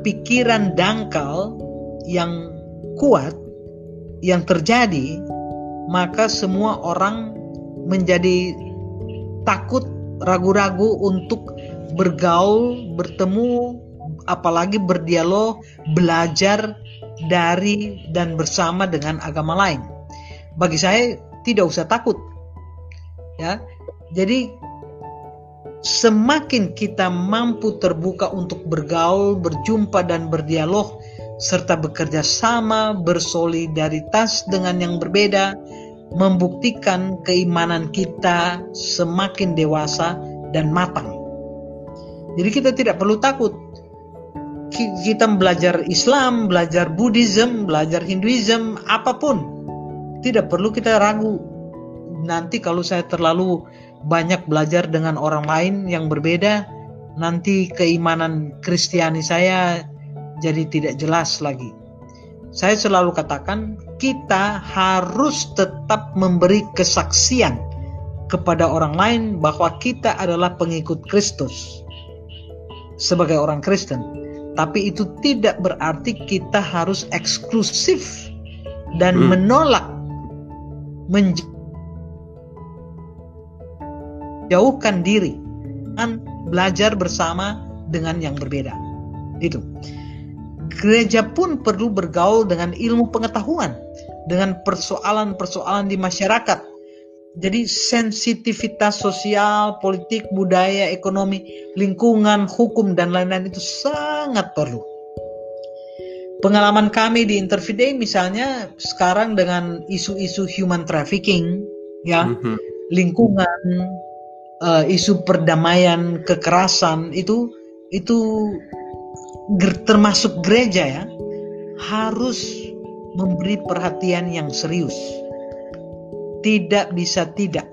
pikiran dangkal yang kuat yang terjadi maka semua orang menjadi takut, ragu-ragu untuk bergaul, bertemu, apalagi berdialog, belajar dari dan bersama dengan agama lain. Bagi saya tidak usah takut. Ya. Jadi semakin kita mampu terbuka untuk bergaul, berjumpa dan berdialog serta bekerja sama, bersolidaritas dengan yang berbeda, membuktikan keimanan kita semakin dewasa dan matang. Jadi kita tidak perlu takut. Kita belajar Islam, belajar Buddhism, belajar Hinduism, apa pun. Tidak perlu kita ragu. Nanti kalau saya terlalu banyak belajar dengan orang lain yang berbeda, nanti keimanan Kristiani saya jadi tidak jelas lagi. Saya selalu katakan kita harus tetap memberi kesaksian kepada orang lain bahwa kita adalah pengikut Kristus sebagai orang Kristen. tapi itu tidak berarti kita harus eksklusif dan Hmm. menolak menjauhkan diri dan belajar bersama dengan yang berbeda. Itu. Gereja pun perlu bergaul dengan ilmu pengetahuan, dengan persoalan-persoalan di masyarakat. Jadi sensitivitas sosial, politik, budaya, ekonomi, lingkungan, hukum dan lain-lain itu sangat perlu. Pengalaman kami di Interview Day misalnya sekarang dengan isu-isu human trafficking, ya, Mhm. lingkungan, eh, isu perdamaian, kekerasan itu itu termasuk gereja ya harus memberi perhatian yang serius. Tidak bisa tidak.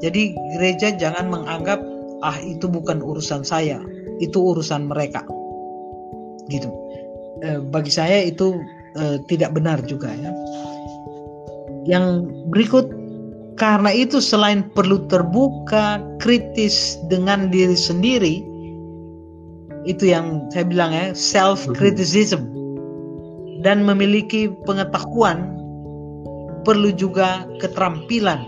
Jadi gereja jangan menganggap ah itu bukan urusan saya, itu urusan mereka. Gitu. Eh, bagi saya itu eh, tidak benar juga ya. Yang berikut karena itu selain perlu terbuka, kritis dengan diri sendiri, itu yang saya bilang ya, self criticism dan memiliki pengetahuan perlu juga keterampilan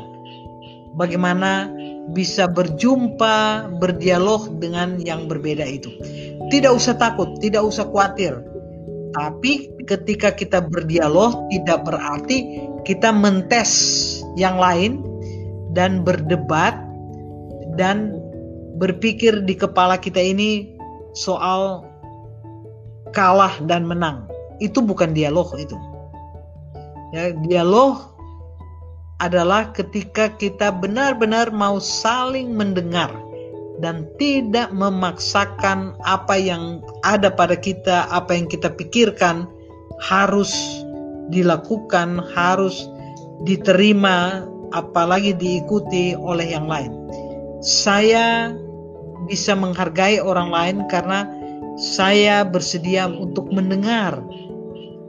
bagaimana bisa berjumpa, berdialog dengan yang berbeda itu. Tidak usah takut, tidak usah khawatir. Tapi ketika kita berdialog tidak berarti kita mentes yang lain dan berdebat dan berpikir di kepala kita ini soal kalah dan menang. Itu bukan dialog itu. Ya, dialog adalah ketika kita benar-benar mau saling mendengar dan tidak memaksakan apa yang ada pada kita, apa yang kita pikirkan harus dilakukan, harus diterima, apalagi diikuti oleh yang lain. Saya bisa menghargai orang lain karena saya bersedia untuk mendengar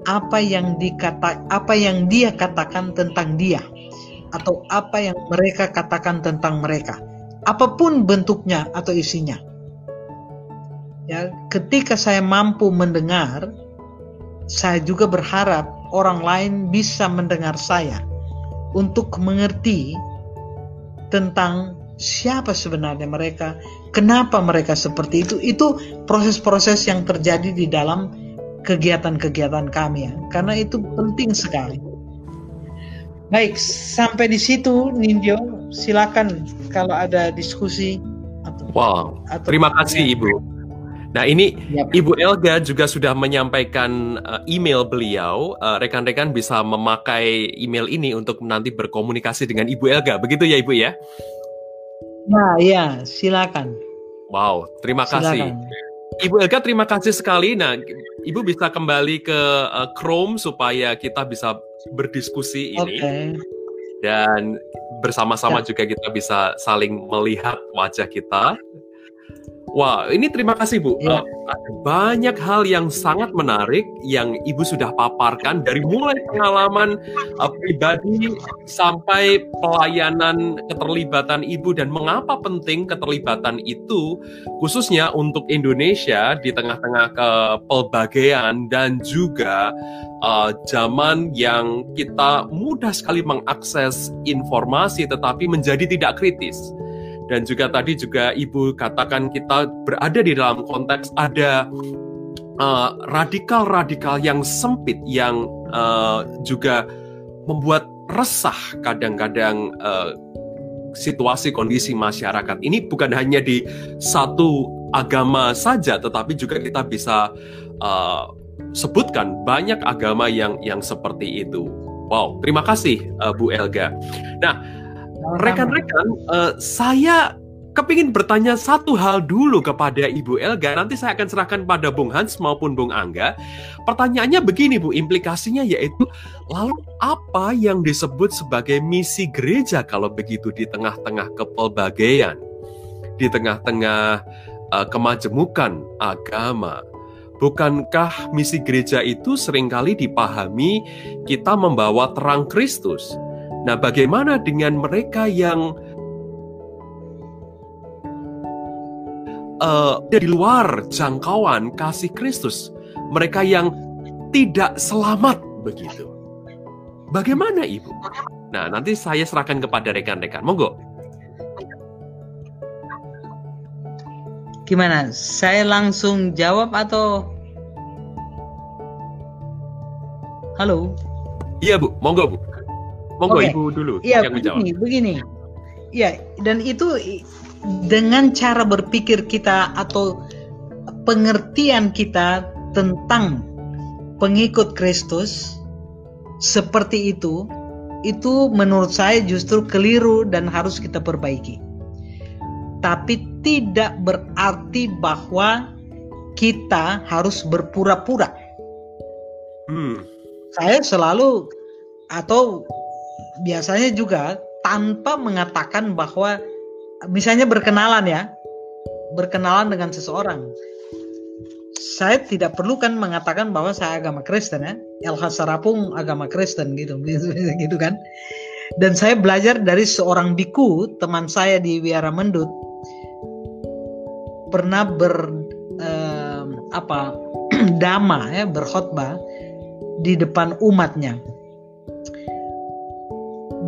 apa yang dikata apa yang dia katakan tentang dia atau apa yang mereka katakan tentang mereka. Apa pun bentuknya atau isinya. Ya ketika saya mampu mendengar saya juga berharap orang lain bisa mendengar saya untuk mengerti tentang siapa sebenarnya mereka kenapa mereka seperti itu. Itu proses-proses yang terjadi di dalam kegiatan-kegiatan kami ya. Karena itu penting sekali. Baik sampai di situ Ninjo silakan kalau ada diskusi atau, Wow, atau terima kasih Ibu. Nah ini Yap. Ibu Elga juga sudah menyampaikan uh, email beliau. Uh, Rekan-rekan bisa memakai email ini untuk nanti berkomunikasi dengan Ibu Elga. Begitu ya Ibu ya? nah ya silakan Wow, terima kasih. silakan Ibu Elga terima kasih sekali. Nah, Ibu bisa kembali ke uh, Chrome supaya kita bisa berdiskusi ini dan bersama-sama Ya. juga kita bisa saling melihat wajah kita. Wah, ini terima kasih Bu. Ya. Uh, ada banyak hal yang sangat menarik yang Ibu sudah paparkan dari mulai pengalaman uh, pribadi sampai pelayanan keterlibatan Ibu dan mengapa penting keterlibatan itu khususnya untuk Indonesia di tengah-tengah kepelbagaian dan juga uh, zaman yang kita mudah sekali mengakses informasi tetapi menjadi tidak kritis. Dan juga tadi juga Ibu katakan kita berada di dalam konteks ada uh, radikal-radikal yang sempit yang uh, juga membuat resah kadang-kadang uh, situasi kondisi masyarakat. Ini bukan hanya di satu agama saja, tetapi juga kita bisa uh, sebutkan banyak agama yang yang seperti itu. Wow, terima kasih uh, Bu Elga. Nah, rekan-rekan, uh, saya kepingin bertanya satu hal dulu kepada Ibu Elga. Nanti saya akan serahkan pada Bung Hans maupun Bung Angga. Pertanyaannya begini, Bu. Implikasinya yaitu, lalu apa yang disebut sebagai misi gereja kalau begitu di tengah-tengah kepelbagaian, di tengah-tengah uh, kemajemukan agama? Bukankah misi gereja itu sering kali dipahami kita membawa terang Kristus? Nah, bagaimana dengan mereka yang uh, di luar jangkauan kasih Kristus, mereka yang tidak selamat begitu. Bagaimana Ibu? Nah, nanti saya serahkan kepada rekan-rekan. Monggo. Gimana? Saya langsung jawab atau Halo? Iya, Bu. Monggo, Bu. Monggo Oke. Ibu dulu Iya, yang menjawab. begini, begini. Iya, dan itu dengan cara berpikir kita atau pengertian kita tentang pengikut Kristus seperti itu, itu menurut saya justru keliru dan harus kita perbaiki. Tapi tidak berarti bahwa kita harus berpura-pura. Hmm. Saya selalu atau biasanya juga tanpa mengatakan bahwa misalnya berkenalan ya, berkenalan dengan seseorang. Saya tidak perlu kan mengatakan bahwa saya agama Kristen ya. LH Sarapung agama Kristen gitu, gitu kan. Dan saya belajar dari seorang biku, teman saya di Wiara Mendut, pernah ber eh, apa dama ya berkhotbah di depan umatnya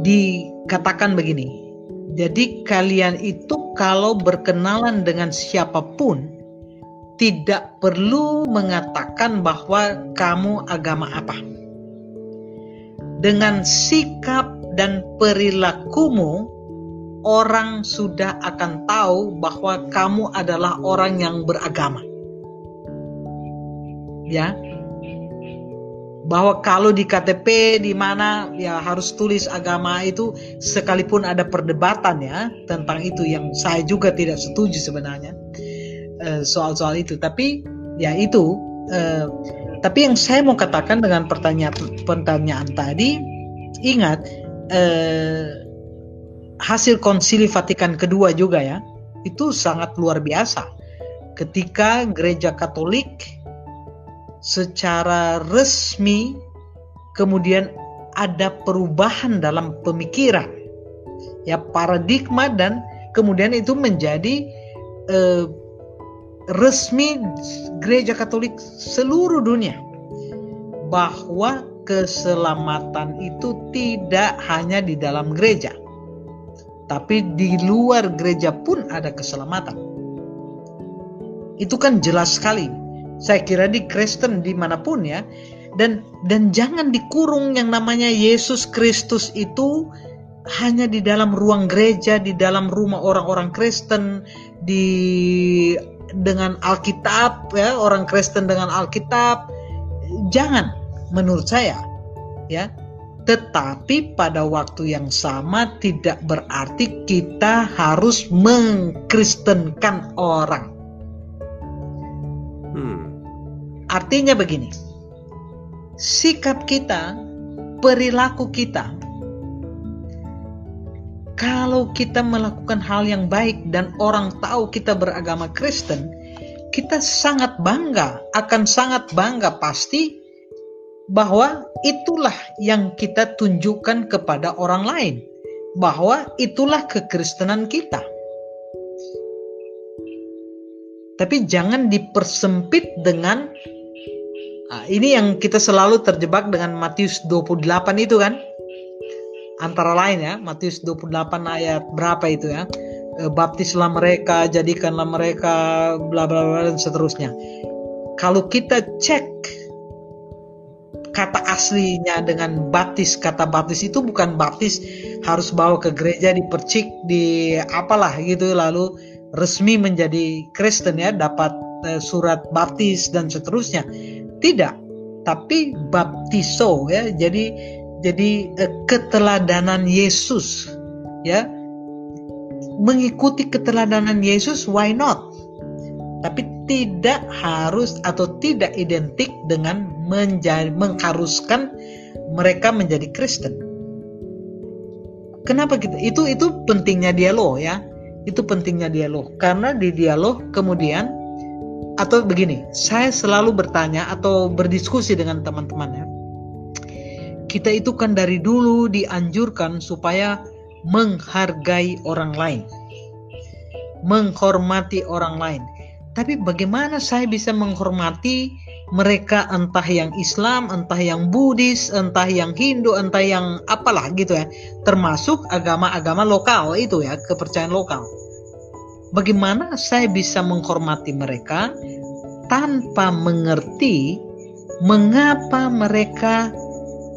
dikatakan begini. Jadi kalian itu kalau berkenalan dengan siapa pun tidak perlu mengatakan bahwa kamu agama apa. Dengan sikap dan perilakumu orang sudah akan tahu bahwa kamu adalah orang yang beragama. Ya bahwa kalau di KTP di mana ya harus tulis agama itu sekalipun ada perdebatan ya tentang itu yang saya juga tidak setuju sebenarnya eh, soal-soal itu. Tapi ya itu eh, tapi yang saya mau katakan dengan pertanyaan pertanyaan tadi ingat eh, hasil konsili Vatikan kedua juga ya itu sangat luar biasa. Ketika gereja Katolik secara resmi kemudian ada perubahan dalam pemikiran. Ya paradigma dan kemudian itu menjadi eh, resmi gereja Katolik seluruh dunia. Bahwa keselamatan itu tidak hanya di dalam gereja tapi di luar gereja pun ada keselamatan. Itu kan jelas sekali saya kira di Kristen di mana pun ya. Dan dan jangan dikurung yang namanya Yesus Kristus itu hanya di dalam ruang gereja di dalam rumah orang-orang Kristen di dengan Alkitab ya orang Kristen dengan Alkitab. Jangan menurut saya ya. Tetapi pada waktu yang sama tidak berarti kita harus mengkristenkan orang. Hmm. Artinya begini, sikap kita, perilaku kita, kalau kita melakukan hal yang baik dan orang tahu kita beragama Kristen, kita sangat bangga, akan sangat bangga pasti bahwa itulah yang kita tunjukkan kepada orang lain, bahwa itulah kekristenan kita. Tapi jangan dipersempit dengan ah, ini yang kita selalu terjebak dengan Matius 28 itu kan. Antara lain ya, Matius 28 ayat berapa itu ya? E, Baptislah mereka, jadikanlah mereka bla bla bla dan seterusnya. Kalau kita cek kata aslinya dengan baptis, kata baptis itu bukan baptis harus bawa ke gereja dipercik di apalah gitu lalu resmi menjadi Kristen ya dapat eh, surat baptis dan seterusnya tidak. Tapi baptiso ya. Jadi jadi eh, keteladanan Yesus ya. Mengikuti keteladanan Yesus why not? Tapi tidak harus atau tidak identik dengan menjadi mengharuskan mereka menjadi Kristen. Kenapa kita itu itu pentingnya dialog ya. Itu pentingnya dialog. Karena di dialog kemudian atau begini saya selalu bertanya atau berdiskusi dengan teman-teman ya. Kita itu kan dari dulu dianjurkan supaya menghargai orang lain. Menghormati orang lain. Tapi bagaimana saya bisa menghormati mereka entah yang Islam, entah yang Buddhis, entah yang Hindu, entah yang apalah gitu ya, termasuk agama-agama lokal itu ya, kepercayaan lokal. Bagaimana saya bisa menghormati mereka tanpa mengerti mengapa mereka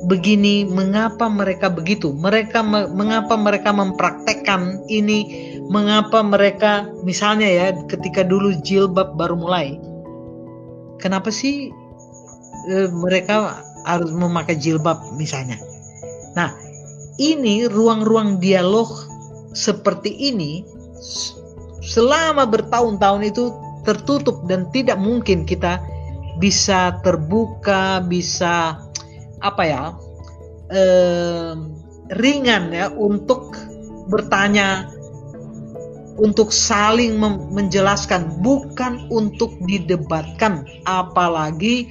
begini, mengapa mereka begitu, mereka mengapa mereka mempraktekkan ini, mengapa mereka misalnya ya ketika dulu jilbab baru mulai, kenapa sih e, mereka harus memakai jilbab misalnya? Nah, ini ruang-ruang dialog seperti ini selama bertahun-tahun itu tertutup dan tidak mungkin kita bisa terbuka, bisa apa ya eh, ringan ya untuk bertanya untuk saling menjelaskan bukan untuk didebatkan. Apalagi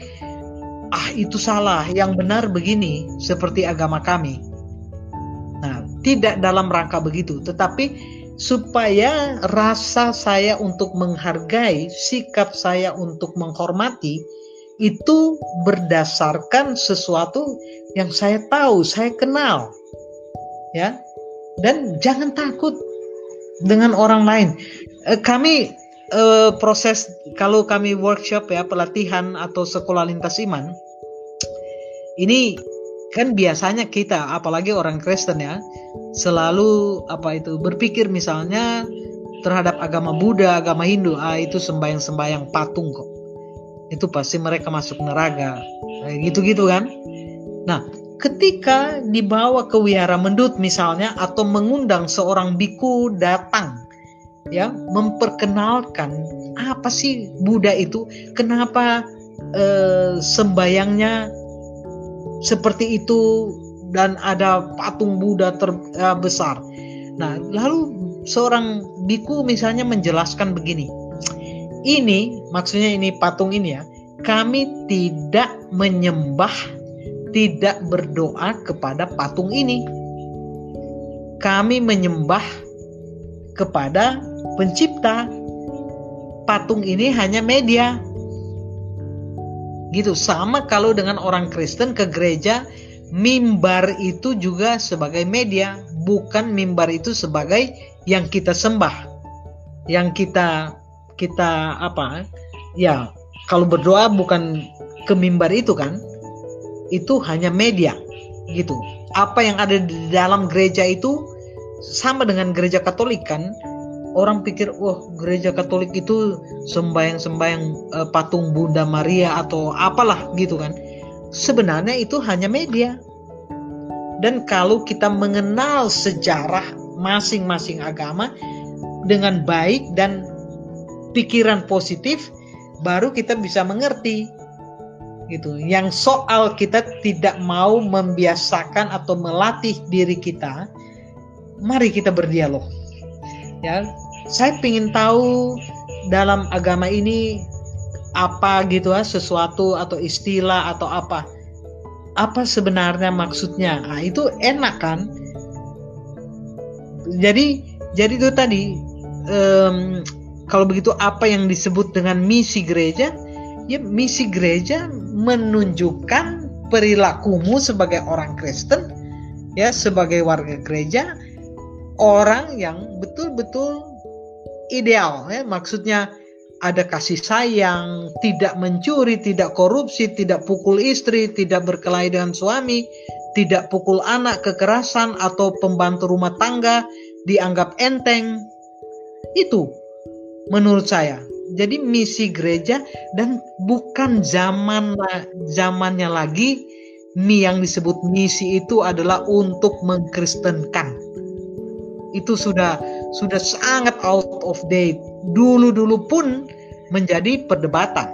ah itu salah yang benar begini seperti agama kami. Nah tidak dalam rangka begitu tetapi supaya rasa saya untuk menghargai sikap saya untuk menghormati itu berdasarkan sesuatu yang saya tahu, saya kenal. Ya. Dan jangan takut dengan orang lain. Eh, kami eh, proses kalau kami workshop ya, pelatihan atau sekolah lintas iman ini kan biasanya kita apalagi orang Kristen ya selalu apa itu berpikir misalnya terhadap agama Buddha, agama Hindu, ah itu sembayang-sembayang patung kok. Itu pasti mereka masuk neraka. Gitu-gitu kan? Nah ketika dibawa ke wihara mendut misalnya atau mengundang seorang biku datang ya memperkenalkan apa sih Buddha itu? Kenapa eh, sembayangnya seperti itu dan ada patung Buddha terbesar eh, nah lalu seorang biku misalnya menjelaskan begini ini maksudnya ini patung ini ya. Kami tidak menyembah, tidak berdoa kepada patung ini. Kami menyembah kepada pencipta. Patung ini hanya media. Gitu. Sama kalau dengan orang Kristen ke gereja mimbar itu juga sebagai media, bukan mimbar itu sebagai yang kita sembah, yang kita kita apa? Ya kalau berdoa bukan ke mimbar itu kan? Itu hanya media gitu. Apa yang ada di dalam gereja itu sama dengan gereja Katolik kan orang pikir wah gereja Katolik itu sembayang-sembayang e, patung Bunda Maria atau apalah gitu kan sebenarnya itu hanya media dan kalau kita mengenal sejarah masing-masing agama dengan baik dan pikiran positif baru kita bisa mengerti gitu. Yang soal kita tidak mau membiasakan atau melatih diri kita, mari kita berdialog. Ya, saya ingin tahu dalam agama ini apa gitu ya, sesuatu atau istilah atau apa. Apa sebenarnya maksudnya? Nah, itu enak kan? Jadi jadi itu tadi um, kalau begitu apa yang disebut dengan misi gereja? Ya misi gereja menunjukkan perilakumu sebagai orang Kristen ya sebagai warga gereja orang yang betul-betul ideal ya maksudnya ada kasih sayang, tidak mencuri, tidak korupsi, tidak pukul istri, tidak berkelahi dengan suami, tidak pukul anak, kekerasan atau pembantu rumah tangga dianggap enteng. Itu menurut saya. Jadi misi gereja dan bukan zaman zamannya lagi mi yang disebut misi itu adalah untuk mengkristenkan. Itu sudah sudah sangat out of date. Dulu-dulu pun menjadi perdebatan.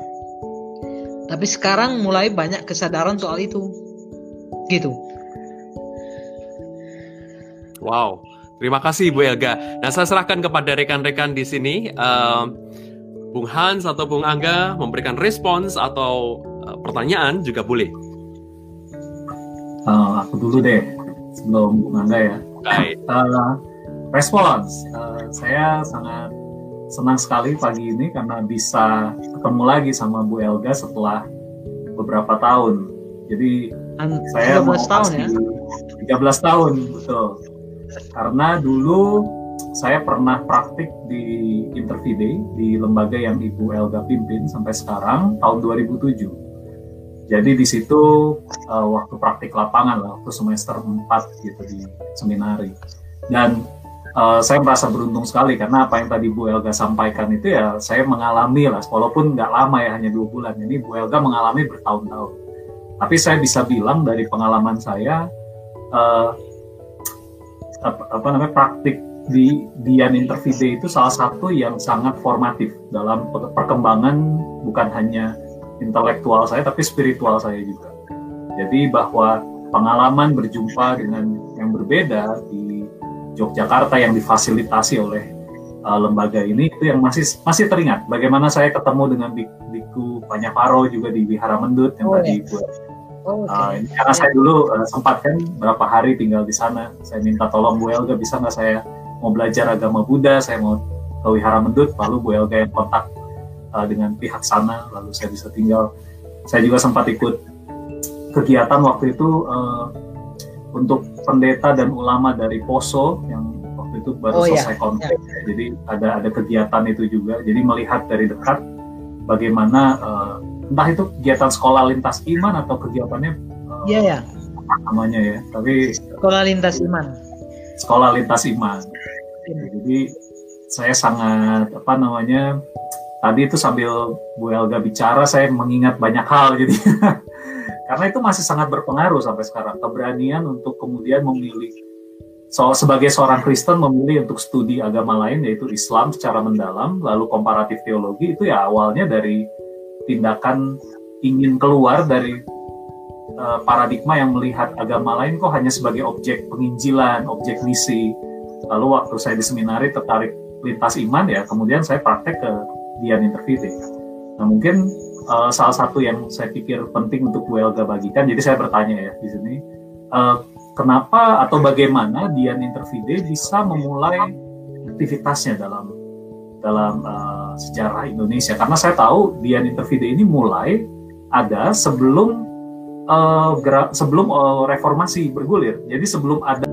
Tapi sekarang mulai banyak kesadaran soal itu. Gitu. Wow, Terima kasih Bu Elga. Nah, saya serahkan kepada rekan-rekan di sini, uh, Bung Hans atau Bung Angga memberikan respons atau uh, pertanyaan juga boleh. Uh, aku dulu deh, sebelum Bung Angga ya. Okay. Uh, respons, uh, saya sangat senang sekali pagi ini karena bisa ketemu lagi sama Bu Elga setelah beberapa tahun. Jadi An- saya 13 mau tahun ya. kasih 13 tahun betul. Karena dulu saya pernah praktik di Intervide di lembaga yang Ibu Elga pimpin sampai sekarang tahun 2007. Jadi di situ uh, waktu praktik lapangan lah, waktu semester 4 gitu di seminari. Dan uh, saya merasa beruntung sekali karena apa yang tadi Bu Elga sampaikan itu ya saya mengalami lah, walaupun nggak lama ya hanya dua bulan. Ini Bu Elga mengalami bertahun-tahun. Tapi saya bisa bilang dari pengalaman saya uh, apa, apa namanya praktik di Dian Intervide itu salah satu yang sangat formatif dalam per- perkembangan bukan hanya intelektual saya tapi spiritual saya juga. Jadi bahwa pengalaman berjumpa dengan yang berbeda di Yogyakarta yang difasilitasi oleh uh, lembaga ini itu yang masih masih teringat. Bagaimana saya ketemu dengan Biku Panyaparo juga di Wihara Mendut yang Oh, tadi ya. Bu Oh, oke. Uh, ini karena saya dulu uh, sempat kan berapa hari tinggal di sana. Saya minta tolong Bu Elga bisa nggak saya mau belajar agama Buddha, saya mau ke Wihara Mendut, lalu Bu Elga yang kontak uh, dengan pihak sana, lalu saya bisa tinggal. Saya juga sempat ikut kegiatan waktu itu uh, untuk pendeta dan ulama dari Poso yang waktu itu baru Oh, iya. selesai konflik. Jadi ada ada kegiatan itu juga. Jadi melihat dari dekat bagaimana uh, entah itu kegiatan sekolah lintas iman atau kegiatannya uh, Iya ya, namanya ya, tapi sekolah lintas iman. sekolah lintas iman. Jadi saya sangat apa namanya tadi itu sambil Bu Elga bicara saya mengingat banyak hal jadi karena itu masih sangat berpengaruh sampai sekarang keberanian untuk kemudian memilih so, sebagai seorang Kristen memilih untuk studi agama lain yaitu Islam secara mendalam lalu komparatif teologi itu ya awalnya dari tindakan ingin keluar dari uh, paradigma yang melihat agama lain kok hanya sebagai objek penginjilan, objek misi. Lalu waktu saya di seminari tertarik lintas iman ya, kemudian saya praktek ke Dian Intervite. Nah mungkin uh, salah satu yang saya pikir penting untuk Bu Elga bagikan, jadi saya bertanya ya di sini, uh, kenapa atau bagaimana Dian Intervide bisa memulai aktivitasnya dalam dalam uh, sejarah Indonesia? Karena saya tahu Dian Intervide ini mulai ada sebelum uh, sebelum uh, reformasi bergulir. Jadi sebelum ada